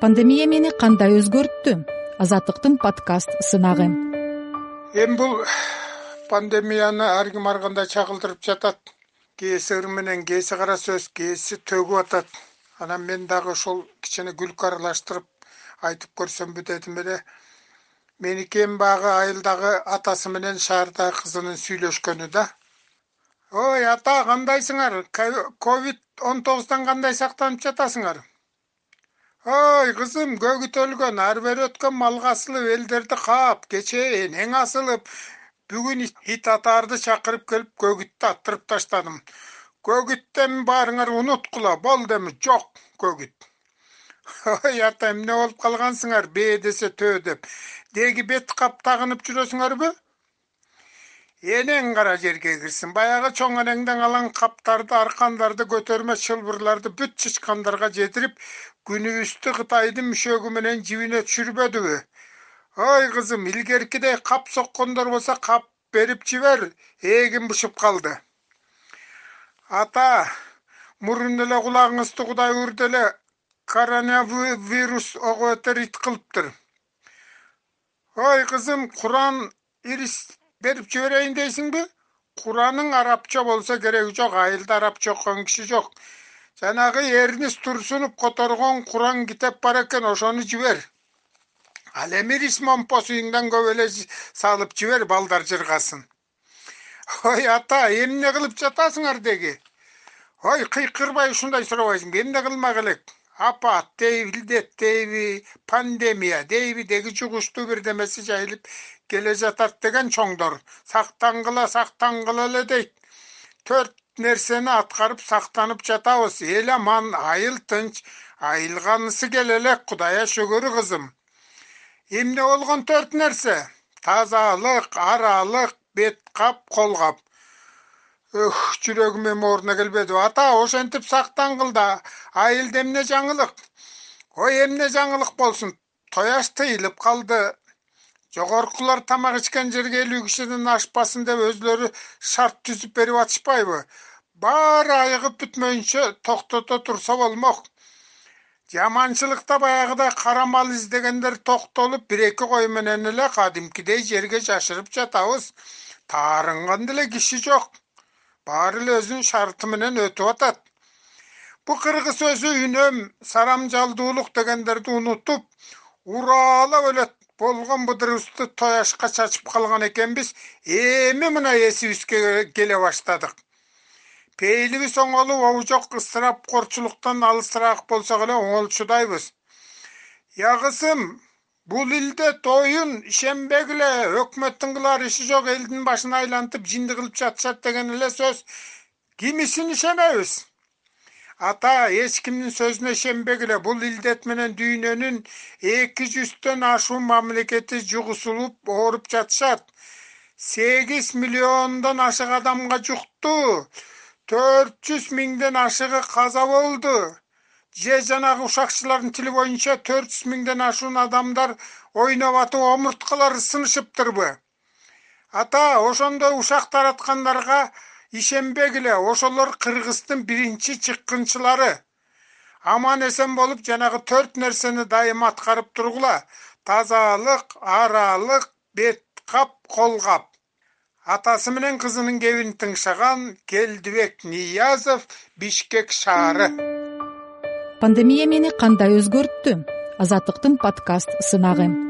пандемия мени кандай өзгөрттү? Азаттыктын подкаст сынагы. Эми бул пандемияны ар ким ар кандай чагылдырып жатат. Кээси ыр менен кээси кара сөз кээси төгүп атат. Анан мен дагы ошол кичине күлкү аралаштырып айтып көрсөмбү дедим эле меники эми баягы айылдагы атасы менен шаардагы кызынын сүйлөшкөнү да. Ой ата кандайсыңар? Ковид он тогуздан кандай сактанып жатасыңар ой кызым көгүт өлгөн ары бери өткөн малга асылып элдерди каап кечээ энең асылып бүгүн ит атаарды чакырып келип көгүттү аттырып таштадым. Көгүттү эми баарыңар унуткула болду эми жок көгүт. Ой ата эмне болуп калгансыңар бээ десе төө деп. Деги бет кап тагынып жүрөсүңөрбү энең кара жерге кирсин? Баягы чоң энеңден алган каптарды аркандарды көтөрмө чылбырларды бүт чычкандарга жетирип күнүбүздү кытайдын мүшөгү менен жибине түшүрбөдүбү? Ой кызым илгеркидей кап соккондор болсо кап берип жибер эгим бышып калды. Ата мурун эле кулагыңызды кудай урду эле коронавирус ого бетер ит кылыптыр. Ой кызым куран ирис берип жиберейин дейсиңби кураның арабча болсо кереги жок айылда арабча окуган киши жок. Жанагы эрнис турсунов которгон куран китеп бар экен ошону жибер. Ал эми суюңдан көп эле салып жибер балдар жыргасын. Ой ата эмне кылып жатасыңар деги? Ой кыйкырбай ушундай сурабайсыңбы эмне кылмак элек апат дейби илдет дейби пандемия дейби деги жугуштуу бирдемеси жайылып келе жатат деген чоңдор. Сактангыла сактангыла эле дейт. Төрт нерсени аткарып сактанып жатабыз. Эл аман айыл тынч айылганысы келе элек кудайга шүгүр кызым. Эмне болгон төрт нерсе? Тазалык аралык бет кап кол кап жүрөгүм эми ордуна келбеди. Ата ошентип сактангыл да. Айылда эмне жаңылык? Ой эмне жаңылык болсун? Тояш тыйылып калды. Жогоркулар тамак ичкен жерге элүү кишиден ашпасын деп өзүлөрү шарт түзүп берип атышпайбы? Баары айыгып бүтмөйүнчө токтото турса болмок. Жаманчылыкта баягыдай кара мал издегендер токтолуп бир эки кой менен эле кадимкидей жерге жашырып жатабыз. Таарынган деле киши жок баары эле өзүнүн шарты менен өтүп атат. Бу кыргыз өзү үнөм сарамжалдуулук дегендерди унутуп ураалап эле болгон быдырыбызды тояшка чачып калган экенбиз эми мына эсибизге келе баштадык пейилибиз оңолуп обу жок ысырапкорчулуктан алысыраак болсок эле оңолчудайбыз. Я бул илдет оюн ишенбегиле өкмөттүн кылаар иши жок элдин башын айлантып жынды кылып жатышат деген эле сөз. Кимисин ишенебиз? Ата эч кимдин сөзүнө ишенбегиле бул илдет менен дүйнөнүн эки жүздөн ашуун мамлекети жугусулуп ооруп жатышат. Сегиз миллиондон ашык адамга жукту. Төрт жүз миңден ашыгы каза болду же жанагы ушакчылардын тили боюнча төрт жүз миңден ашуун адамдар ойноп атып омурткалары сынышыптырбы ата ошондой ушак тараткандарга ишенбегиле ошолор кыргыздын биринчи чыккынчылары. Аман эсен болуп жанагы төрт нерсени дайыма аткарып тургула. Тазалык аралык бет кап кол кап. Атасы менен кызынын кебин тыңшаган келдибек ниязов бишкек шаары пандемия мени кандай өзгөрттү? Азаттыктын подкаст сынагы